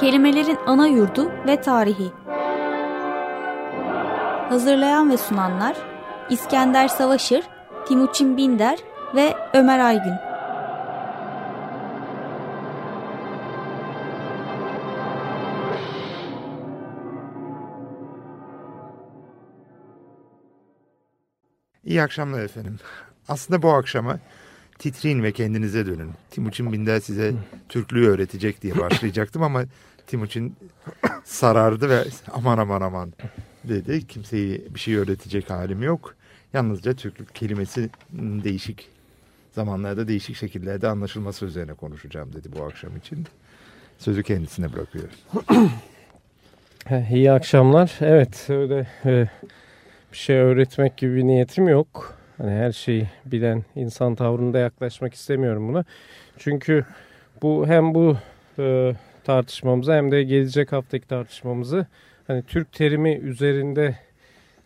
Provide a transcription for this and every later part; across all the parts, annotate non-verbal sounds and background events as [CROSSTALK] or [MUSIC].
Kelimelerin ana yurdu ve tarihi. Hazırlayan ve sunanlar İskender Savaşır, Timuçin Binder ve Ömer Aygün. İyi akşamlar efendim. Aslında bu akşama titrin ve kendinize dönün. Timuçin Binder size Türklüğü öğretecek diye başlayacaktım ama Timuçin sarardı ve aman aman aman dedi. Kimseyi bir şey öğretecek halim yok. Yalnızca Türklük kelimesi değişik zamanlarda değişik şekillerde anlaşılması üzerine konuşacağım dedi bu akşam için. Sözü kendisine bırakıyorum. [CLEARS THROAT] İyi akşamlar. Evet öyle e, bir şey öğretmek gibi bir niyetim yok. Hani her şeyi bilen insan tavrında yaklaşmak istemiyorum buna. Çünkü bu hem bu e, tartışmamızı hem de gelecek haftaki tartışmamızı hani Türk terimi üzerinde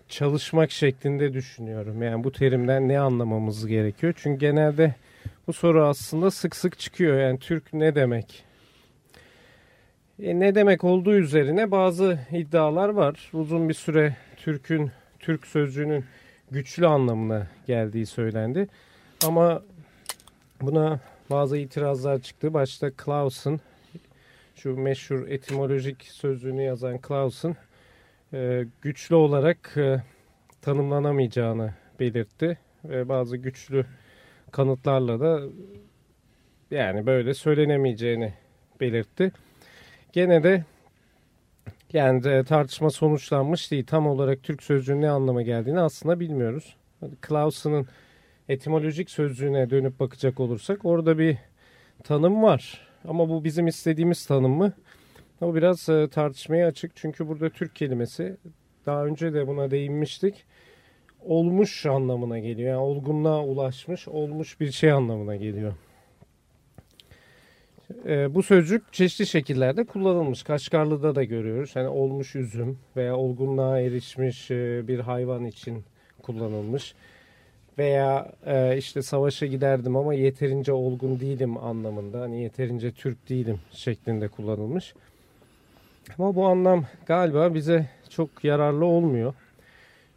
çalışmak şeklinde düşünüyorum. Yani bu terimden ne anlamamız gerekiyor? Çünkü genelde bu soru aslında sık sık çıkıyor. Yani Türk ne demek? E, ne demek olduğu üzerine bazı iddialar var. Uzun bir süre Türk'ün Türk sözcüğünün güçlü anlamına geldiği söylendi. Ama buna bazı itirazlar çıktı. Başta Claus'un şu meşhur etimolojik sözlüğünü yazan Claus'un e, güçlü olarak e, tanımlanamayacağını belirtti. Ve bazı güçlü kanıtlarla da yani böyle söylenemeyeceğini belirtti. Gene de yani de tartışma sonuçlanmış değil. Tam olarak Türk sözcüğünün ne anlama geldiğini aslında bilmiyoruz. Clausen'ın etimolojik sözcüğüne dönüp bakacak olursak orada bir tanım var. Ama bu bizim istediğimiz tanım mı? O biraz e, tartışmaya açık. Çünkü burada Türk kelimesi daha önce de buna değinmiştik. Olmuş anlamına geliyor. Yani olgunluğa ulaşmış, olmuş bir şey anlamına geliyor. E, bu sözcük çeşitli şekillerde kullanılmış. Kaşgarlı'da da görüyoruz. Yani olmuş üzüm veya olgunluğa erişmiş e, bir hayvan için kullanılmış. Veya e, işte savaşa giderdim ama yeterince olgun değilim anlamında. Hani yeterince Türk değilim şeklinde kullanılmış. Ama bu anlam galiba bize çok yararlı olmuyor.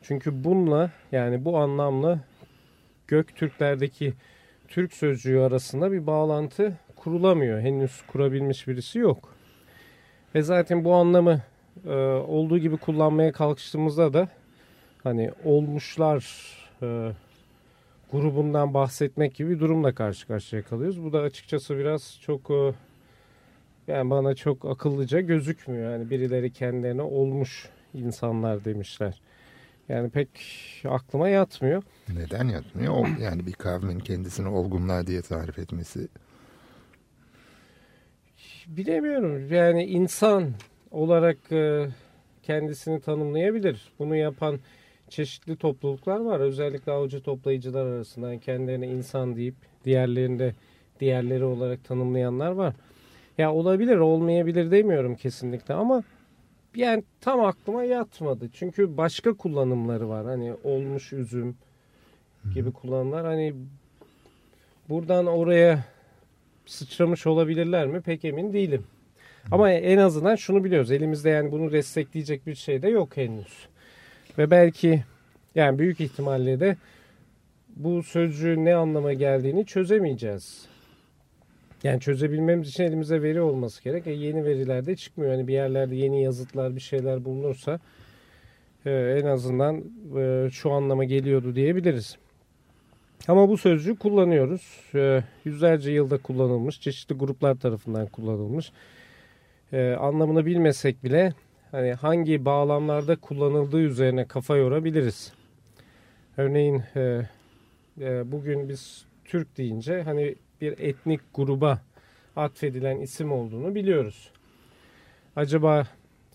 Çünkü bununla yani bu anlamla Göktürklerdeki Türk sözcüğü arasında bir bağlantı kurulamıyor. Henüz kurabilmiş birisi yok. Ve zaten bu anlamı e, olduğu gibi kullanmaya kalkıştığımızda da hani olmuşlar e, grubundan bahsetmek gibi bir durumla karşı karşıya kalıyoruz. Bu da açıkçası biraz çok e, yani bana çok akıllıca gözükmüyor. Yani birileri kendilerine olmuş insanlar demişler. Yani pek aklıma yatmıyor. Neden yatmıyor? Yani bir kavmin kendisini olgunlar diye tarif etmesi bilemiyorum. Yani insan olarak e, kendisini tanımlayabilir. Bunu yapan çeşitli topluluklar var. Özellikle avcı toplayıcılar arasında yani kendilerine insan deyip diğerlerini de diğerleri olarak tanımlayanlar var. Ya olabilir, olmayabilir demiyorum kesinlikle ama yani tam aklıma yatmadı. Çünkü başka kullanımları var. Hani olmuş üzüm gibi kullanımlar. Hani buradan oraya sıçramış olabilirler mi pek emin değilim. Ama en azından şunu biliyoruz. Elimizde yani bunu destekleyecek bir şey de yok henüz. Ve belki yani büyük ihtimalle de bu sözcüğün ne anlama geldiğini çözemeyeceğiz. Yani çözebilmemiz için elimize veri olması gerek. E yeni veriler de çıkmıyor. Hani bir yerlerde yeni yazıtlar bir şeyler bulunursa e, en azından e, şu anlama geliyordu diyebiliriz. Ama bu sözcüğü kullanıyoruz. E, yüzlerce yılda kullanılmış, çeşitli gruplar tarafından kullanılmış. E, anlamını bilmesek bile hani hangi bağlamlarda kullanıldığı üzerine kafa yorabiliriz. Örneğin e, e, bugün biz Türk deyince hani bir etnik gruba atfedilen isim olduğunu biliyoruz. Acaba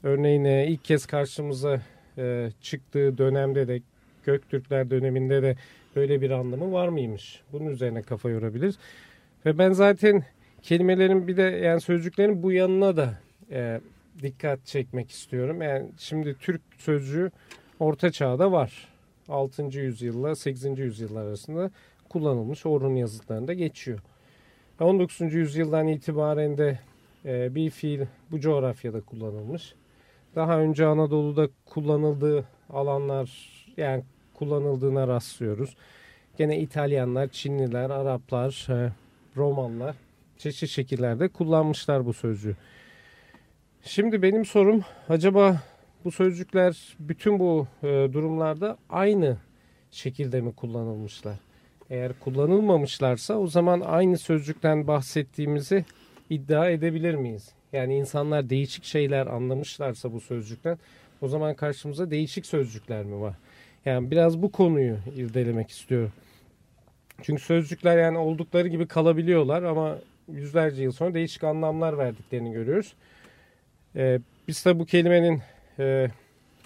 örneğin e, ilk kez karşımıza e, çıktığı dönemde de Göktürkler döneminde de böyle bir anlamı var mıymış? Bunun üzerine kafa yorabiliriz. Ve ben zaten kelimelerin bir de yani sözcüklerin bu yanına da e, dikkat çekmek istiyorum. Yani şimdi Türk sözcüğü Orta Çağ'da var. 6. yüzyılla 8. yüzyıllar arasında kullanılmış Orhun yazıtlarında geçiyor. 19. yüzyıldan itibaren de e, bir fiil bu coğrafyada kullanılmış. Daha önce Anadolu'da kullanıldığı alanlar yani kullanıldığına rastlıyoruz. Gene İtalyanlar, Çinliler, Araplar, e, Romanlar çeşitli şekillerde kullanmışlar bu sözcüğü. Şimdi benim sorum acaba bu sözcükler bütün bu e, durumlarda aynı şekilde mi kullanılmışlar? Eğer kullanılmamışlarsa o zaman aynı sözcükten bahsettiğimizi iddia edebilir miyiz? Yani insanlar değişik şeyler anlamışlarsa bu sözcükten o zaman karşımıza değişik sözcükler mi var? Yani biraz bu konuyu irdelemek istiyorum. Çünkü sözcükler yani oldukları gibi kalabiliyorlar ama yüzlerce yıl sonra değişik anlamlar verdiklerini görüyoruz. Ee, biz de bu kelimenin e,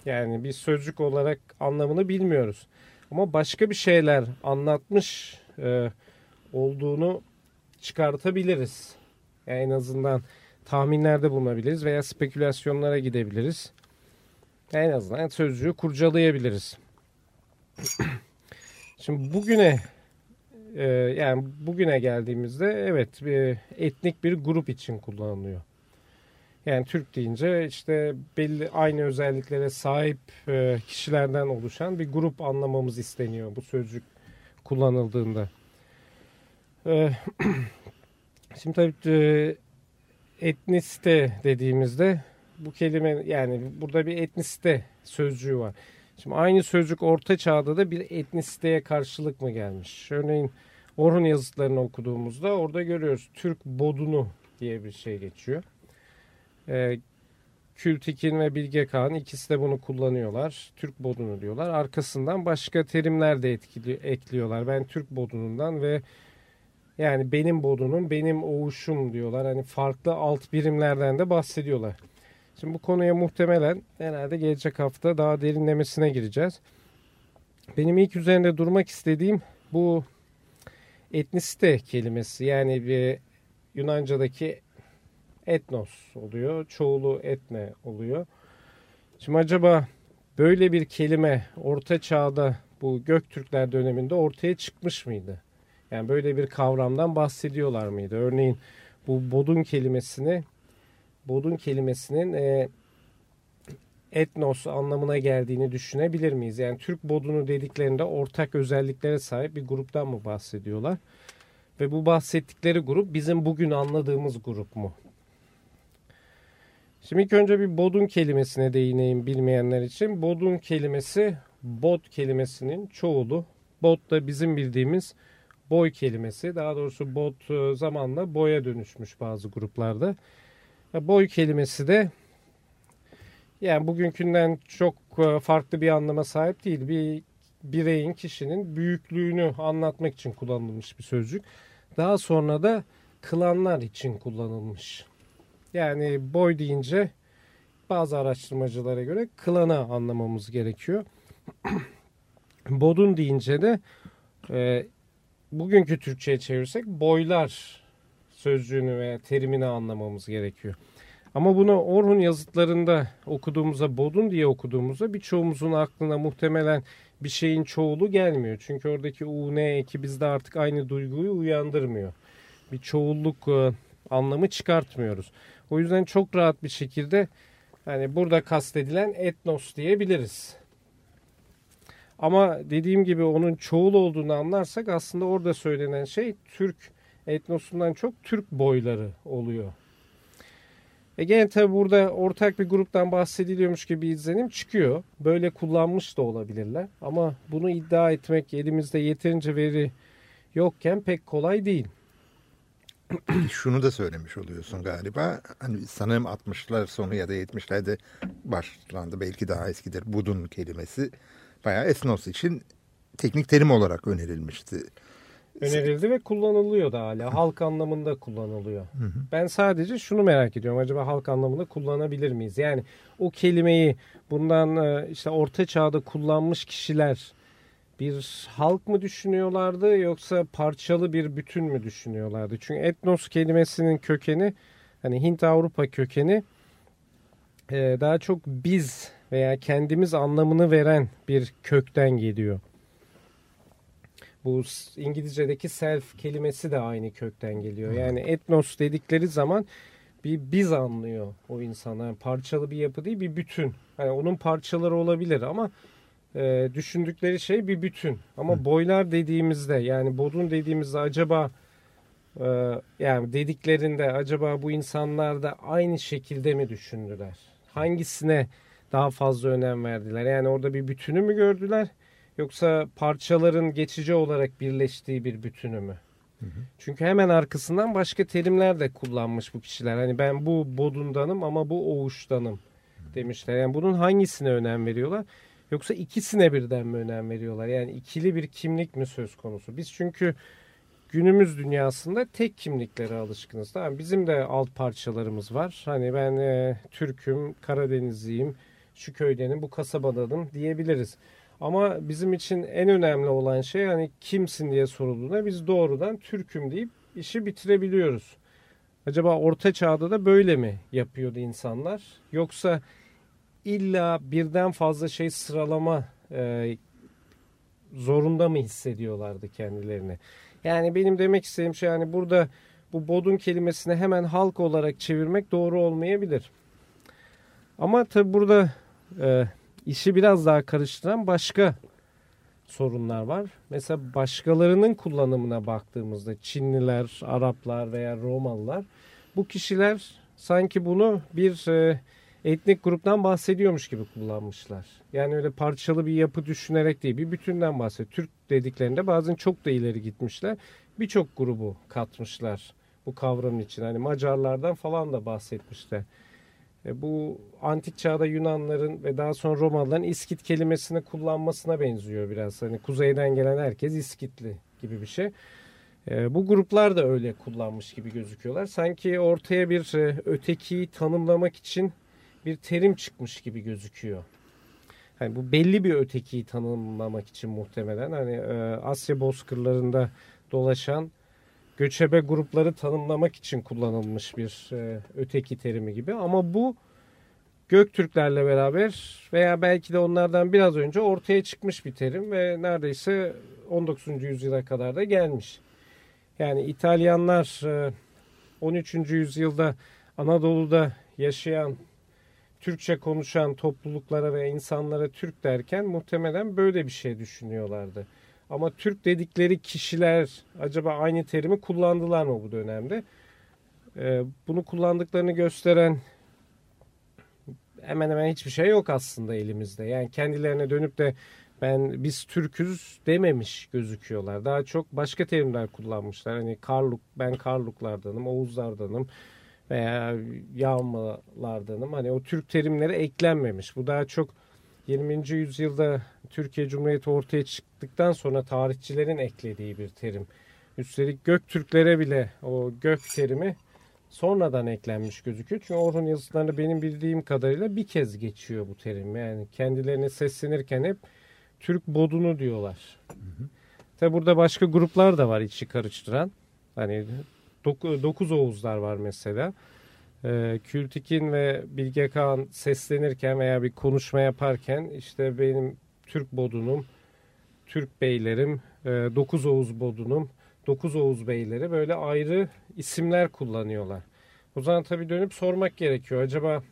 yani bir sözcük olarak anlamını bilmiyoruz. Ama başka bir şeyler anlatmış e, olduğunu çıkartabiliriz. Yani en azından tahminlerde bulunabiliriz veya spekülasyonlara gidebiliriz. En azından sözcüğü kurcalayabiliriz. [CLEARS THROAT] Şimdi bugüne e, yani bugüne geldiğimizde evet bir etnik bir grup için kullanılıyor. Yani Türk deyince işte belli aynı özelliklere sahip e, kişilerden oluşan bir grup anlamamız isteniyor bu sözcük kullanıldığında. E, [CLEARS THROAT] şimdi tabii e, etnisite dediğimizde bu kelime yani burada bir etnisite sözcüğü var. Şimdi aynı sözcük orta çağda da bir etnisiteye karşılık mı gelmiş? Örneğin Orhun yazıtlarını okuduğumuzda orada görüyoruz Türk bodunu diye bir şey geçiyor. E, Kültikin ve Bilge Kağan ikisi de bunu kullanıyorlar. Türk bodunu diyorlar. Arkasından başka terimler de etkili, ekliyorlar. Ben Türk bodunundan ve yani benim bodunum, benim oğuşum diyorlar. Hani farklı alt birimlerden de bahsediyorlar. Şimdi bu konuya muhtemelen herhalde gelecek hafta daha derinlemesine gireceğiz. Benim ilk üzerinde durmak istediğim bu etnisite kelimesi. Yani bir Yunanca'daki etnos oluyor. Çoğulu etne oluyor. Şimdi acaba böyle bir kelime orta çağda bu Göktürkler döneminde ortaya çıkmış mıydı? Yani böyle bir kavramdan bahsediyorlar mıydı? Örneğin bu bodun kelimesini bodun kelimesinin e, etnos anlamına geldiğini düşünebilir miyiz? Yani Türk bodunu dediklerinde ortak özelliklere sahip bir gruptan mı bahsediyorlar? Ve bu bahsettikleri grup bizim bugün anladığımız grup mu? Şimdi ilk önce bir bodun kelimesine değineyim bilmeyenler için. Bodun kelimesi bod kelimesinin çoğulu. Bod da bizim bildiğimiz boy kelimesi. Daha doğrusu bod e, zamanla boya dönüşmüş bazı gruplarda. Boy kelimesi de yani bugünkünden çok e, farklı bir anlama sahip değil. Bir bireyin, kişinin büyüklüğünü anlatmak için kullanılmış bir sözcük. Daha sonra da klanlar için kullanılmış. Yani boy deyince bazı araştırmacılara göre klana anlamamız gerekiyor. [CLEARS THROAT] Bodun deyince de e, bugünkü Türkçe'ye çevirsek boylar sözcüğünü veya terimini anlamamız gerekiyor. Ama bunu Orhun yazıtlarında okuduğumuzda bodun diye okuduğumuzda birçoğumuzun aklına muhtemelen bir şeyin çoğulu gelmiyor. Çünkü oradaki u, n eki bizde artık aynı duyguyu uyandırmıyor. Bir çoğulluk e, anlamı çıkartmıyoruz. O yüzden çok rahat bir şekilde hani burada kastedilen etnos diyebiliriz. Ama dediğim gibi onun çoğul olduğunu anlarsak aslında orada söylenen şey Türk etnosundan çok Türk boyları oluyor. E gene tabi burada ortak bir gruptan bahsediliyormuş gibi izlenim çıkıyor. Böyle kullanmış da olabilirler. Ama bunu iddia etmek elimizde yeterince veri yokken pek kolay değil. [CLEARS THROAT] Şunu da söylemiş oluyorsun galiba. Hani sanırım 60'lar sonu ya da 70'lerde başlandı. Belki daha eskidir. Budun kelimesi bayağı esnos için teknik terim olarak önerilmişti. Önerildi ve kullanılıyor da hala. Halk anlamında kullanılıyor. Hı hı. Ben sadece şunu merak ediyorum. Acaba halk anlamında kullanabilir miyiz? Yani o kelimeyi bundan e, işte orta çağda kullanmış kişiler bir halk mı düşünüyorlardı yoksa parçalı bir bütün mü düşünüyorlardı? Çünkü etnos kelimesinin kökeni hani Hint Avrupa kökeni e, daha çok biz veya kendimiz anlamını veren bir kökten geliyor. Bu İngilizce'deki self kelimesi de aynı kökten geliyor. Yani etnos dedikleri zaman bir biz anlıyor o insanlar. Yani parçalı bir yapı değil bir bütün. Yani onun parçaları olabilir ama e, düşündükleri şey bir bütün. Ama Hı. boylar dediğimizde yani bodun dediğimizde acaba e, yani dediklerinde acaba bu insanlar da aynı şekilde mi düşündüler? Hangisine daha fazla önem verdiler? Yani orada bir bütünü mü gördüler? Yoksa parçaların geçici olarak birleştiği bir bütünü mü? Çünkü hemen arkasından başka terimler de kullanmış bu kişiler. Hani ben bu bodundanım ama bu oğuştanım demişler. Yani bunun hangisine önem veriyorlar? Yoksa ikisine birden mi önem veriyorlar? Yani ikili bir kimlik mi söz konusu? Biz çünkü günümüz dünyasında tek kimliklere alışkınız. Tamam bizim de alt parçalarımız var. Hani ben e, Türk'üm, Karadenizliyim, şu köydenim, bu kasabadanım diyebiliriz. Ama bizim için en önemli olan şey hani kimsin diye sorulduğunda biz doğrudan Türk'üm deyip işi bitirebiliyoruz. Acaba orta çağda da böyle mi yapıyordu insanlar? Yoksa illa birden fazla şey sıralama e, zorunda mı hissediyorlardı kendilerini? Yani benim demek istediğim şey yani burada bu bodun kelimesini hemen halk olarak çevirmek doğru olmayabilir. Ama tabi burada e, işi biraz daha karıştıran başka sorunlar var. Mesela başkalarının kullanımına baktığımızda Çinliler, Araplar veya Romalılar bu kişiler sanki bunu bir e, etnik gruptan bahsediyormuş gibi kullanmışlar. Yani öyle parçalı bir yapı düşünerek değil bir bütünden bahsediyor. Türk dediklerinde bazen çok da ileri gitmişler. Birçok grubu katmışlar bu kavramın için. Hani Macarlardan falan da bahsetmişler. E, bu antik çağda Yunanların ve daha sonra Romalıların İskit kelimesini kullanmasına benziyor biraz. Hani kuzeyden gelen herkes İskitli gibi bir şey. E, bu gruplar da öyle kullanmış gibi gözüküyorlar. Sanki ortaya bir e, ötekiyi tanımlamak için bir terim çıkmış gibi gözüküyor. Yani bu belli bir ötekiyi tanımlamak için muhtemelen hani Asya bozkırlarında dolaşan göçebe grupları tanımlamak için kullanılmış bir e, öteki terimi gibi. Ama bu Göktürklerle beraber veya belki de onlardan biraz önce ortaya çıkmış bir terim ve neredeyse 19. yüzyıla kadar da gelmiş. Yani İtalyanlar 13. E, yüzyılda Anadolu'da yaşayan Türkçe konuşan topluluklara ve insanlara Türk derken muhtemelen böyle bir şey düşünüyorlardı. Ama Türk dedikleri kişiler acaba aynı terimi kullandılar mı bu dönemde? Ee, bunu kullandıklarını gösteren hemen hemen hiçbir şey yok aslında elimizde. Yani kendilerine dönüp de ben biz Türküz dememiş gözüküyorlar. Daha çok başka terimler kullanmışlar. Hani Karluk, ben Karluklardanım, Oğuzlardanım veya Yağmalardanım. Hani o Türk terimleri eklenmemiş. Bu daha çok 20. yüzyılda Türkiye Cumhuriyeti ortaya çıktıktan sonra tarihçilerin eklediği bir terim. Üstelik Göktürklere bile o gök terimi sonradan eklenmiş gözüküyor. Çünkü Orhun yazıtlarında benim bildiğim kadarıyla bir kez geçiyor bu terim. Yani kendilerine seslenirken hep Türk bodunu diyorlar. Tabi burada başka gruplar da var içi karıştıran. Hani dokuz Oğuzlar var mesela. Ee, ve Bilge Kağan seslenirken veya bir konuşma yaparken işte benim Türk bodunum, Türk beylerim, e, Dokuz Oğuz bodunum, Dokuz Oğuz beyleri böyle ayrı isimler kullanıyorlar. O zaman tabii dönüp sormak gerekiyor. Acaba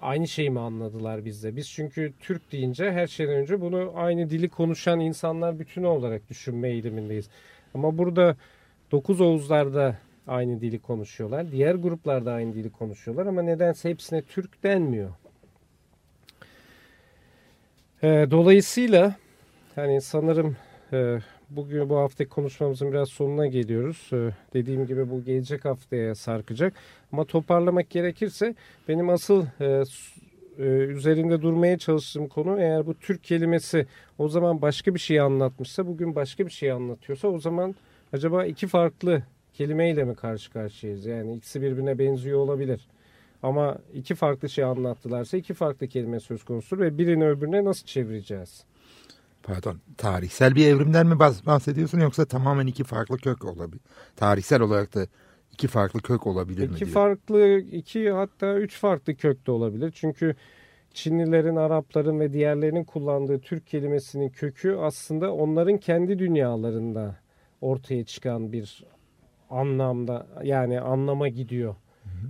aynı şeyi mi anladılar bizde? Biz çünkü Türk deyince her şeyden önce bunu aynı dili konuşan insanlar bütünü olarak düşünme eğilimindeyiz. Ama burada Dokuz Oğuzlar'da aynı dili konuşuyorlar. Diğer gruplarda aynı dili konuşuyorlar ama nedense hepsine Türk denmiyor. E, dolayısıyla hani sanırım e, bugün bu hafta konuşmamızın biraz sonuna geliyoruz. E, dediğim gibi bu gelecek haftaya sarkacak. Ama toparlamak gerekirse benim asıl e, e, üzerinde durmaya çalıştığım konu eğer bu Türk kelimesi o zaman başka bir şey anlatmışsa bugün başka bir şey anlatıyorsa o zaman acaba iki farklı kelimeyle mi karşı karşıyayız? Yani ikisi birbirine benziyor olabilir. Ama iki farklı şey anlattılarsa iki farklı kelime söz konusu ve birini öbürüne nasıl çevireceğiz? Pardon, tarihsel bir evrimden mi bahsediyorsun yoksa tamamen iki farklı kök olabilir? Tarihsel olarak da iki farklı kök olabilir iki mi? İki farklı, iki hatta üç farklı kök de olabilir. Çünkü Çinlilerin, Arapların ve diğerlerinin kullandığı Türk kelimesinin kökü aslında onların kendi dünyalarında ortaya çıkan bir anlamda yani anlama gidiyor.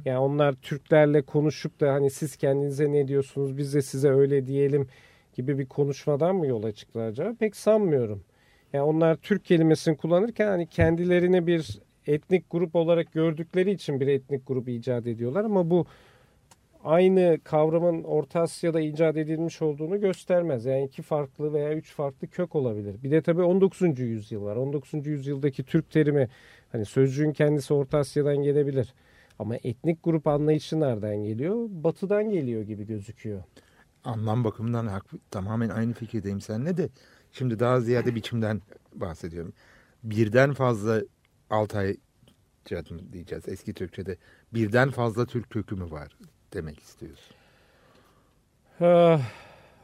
Yani onlar Türklerle konuşup da hani siz kendinize ne diyorsunuz biz de size öyle diyelim gibi bir konuşmadan mı yola çıktı acaba? Pek sanmıyorum. Yani onlar Türk kelimesini kullanırken hani kendilerini bir etnik grup olarak gördükleri için bir etnik grup icat ediyorlar ama bu aynı kavramın Orta Asya'da icat edilmiş olduğunu göstermez. Yani iki farklı veya üç farklı kök olabilir. Bir de tabii 19. yüzyıl var. 19. yüzyıldaki Türk terimi hani sözcüğün kendisi Orta Asya'dan gelebilir. Ama etnik grup anlayışı nereden geliyor? Batıdan geliyor gibi gözüküyor. Anlam bakımından hak, tamamen aynı fikirdeyim seninle de. Şimdi daha ziyade biçimden bahsediyorum. Birden fazla Altay diyeceğiz eski Türkçe'de. Birden fazla Türk kökü mü var demek istiyorsun?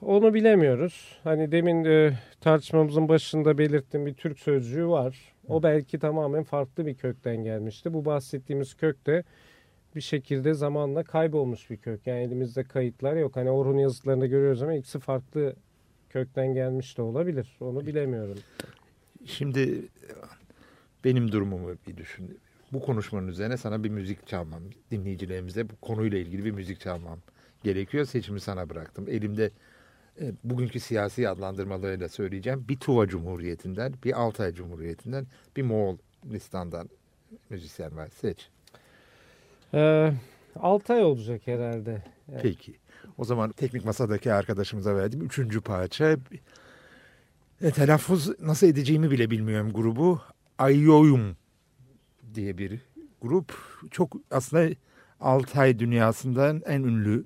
Onu bilemiyoruz. Hani demin e, tartışmamızın başında belirttiğim bir Türk sözcüğü var. O belki tamamen farklı bir kökten gelmişti. Bu bahsettiğimiz kök de bir şekilde zamanla kaybolmuş bir kök. Yani elimizde kayıtlar yok. Hani Orhun yazıtlarında görüyoruz ama ikisi farklı kökten gelmiş de olabilir. Onu bilemiyorum. Şimdi benim durumumu bir düşün. Bu konuşmanın üzerine sana bir müzik çalmam, dinleyicilerimize bu konuyla ilgili bir müzik çalmam gerekiyor. Seçimi sana bıraktım. Elimde e, bugünkü siyasi adlandırmalarıyla söyleyeceğim. Bir Tuva Cumhuriyeti'nden, bir Altay Cumhuriyeti'nden, bir Moğolistan'dan müzisyen var. Seç. Ee, Altay olacak herhalde. Yani. Peki. O zaman teknik masadaki arkadaşımıza verdiğim üçüncü parça. E, telaffuz nasıl edeceğimi bile bilmiyorum grubu. Ayoyum diye bir grup. Çok aslında Altay dünyasından en ünlü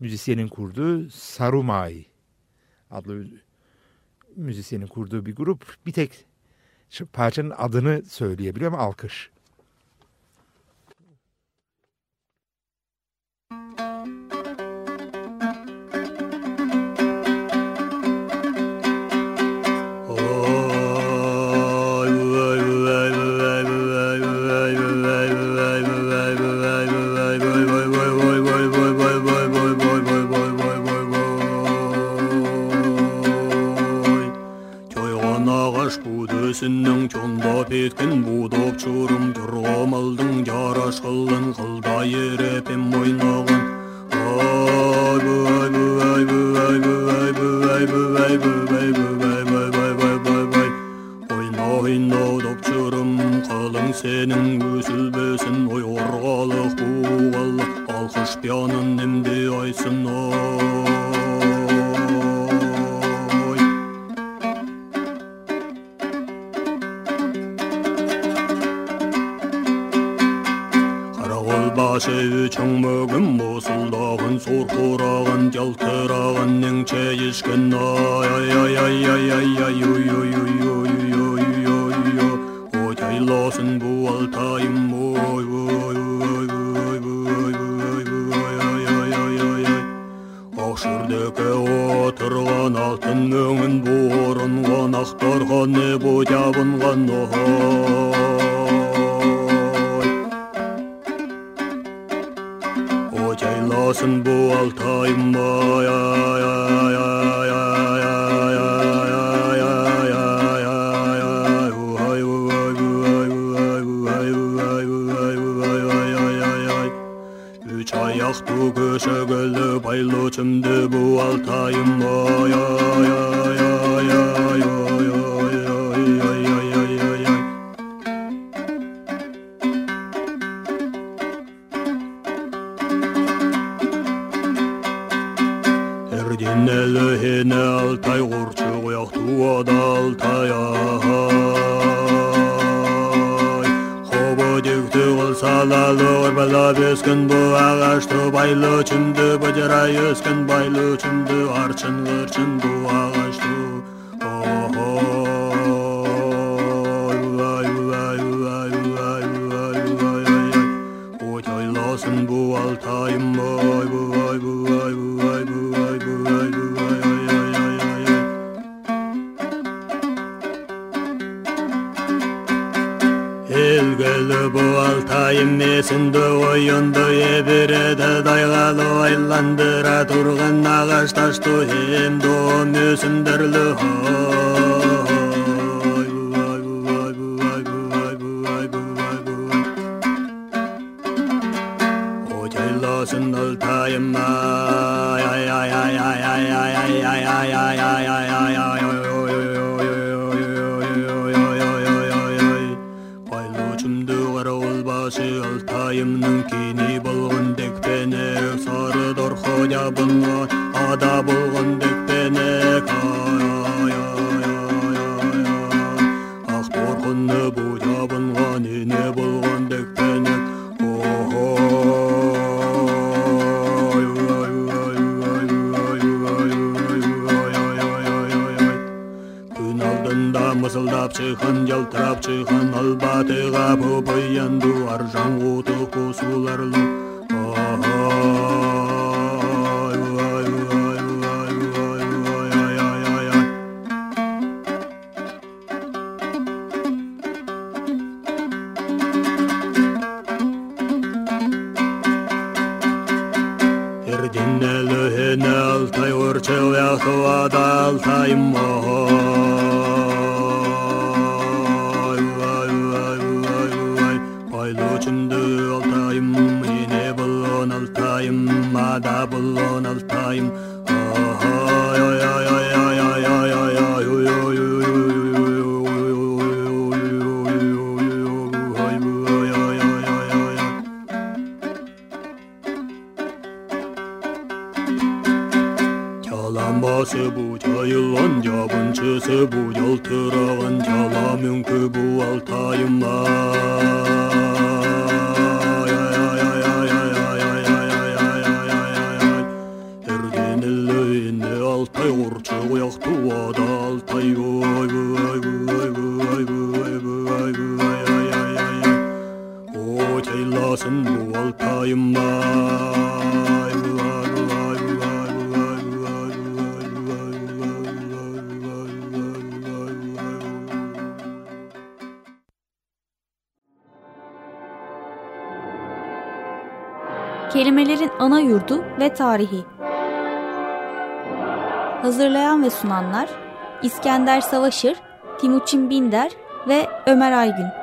müzisyenin kurduğu Sarumay adlı müzisyenin kurduğu bir grup. Bir tek parçanın adını söyleyebiliyorum alkış. жеткен будок чурум жормалдың жарашылын қылда ерепем ойнаған ой орғалық буғалық алқыш немде орынған ақ торғаны небудь абынған ой Очайласын бұл алтайым ай ай ай ай ай Üç ayak bu köşe gölü paylaşımdı bu altayım o Hene, hene, алтай urtsu, jauh tuod altai, ahai. Хоба дегті қылсалалы, бұ ағашты, байлы чынды, бадирай өскін, байлы үшінді арчын, ғырчын бұ. эмесинде оюнду эбиреде дайгалы айландыра турган агач ташту эмду өсүмдүрлү Алтайым табыңа ада болған бектене ақ торқынны болған табынға нене болған бектенек күн алдында мысылдап шыққан жалтырап шыққан албатыға бұбыянду аржан құты қосуларлы Oylucumdu oltayım, yine bulun oltayım, mada bulun oltayım. kalmasın bu oltayım Kelimelerin ana yurdu ve tarihi Hazırlayan ve sunanlar İskender Savaşır, Timuçin Binder ve Ömer Aygün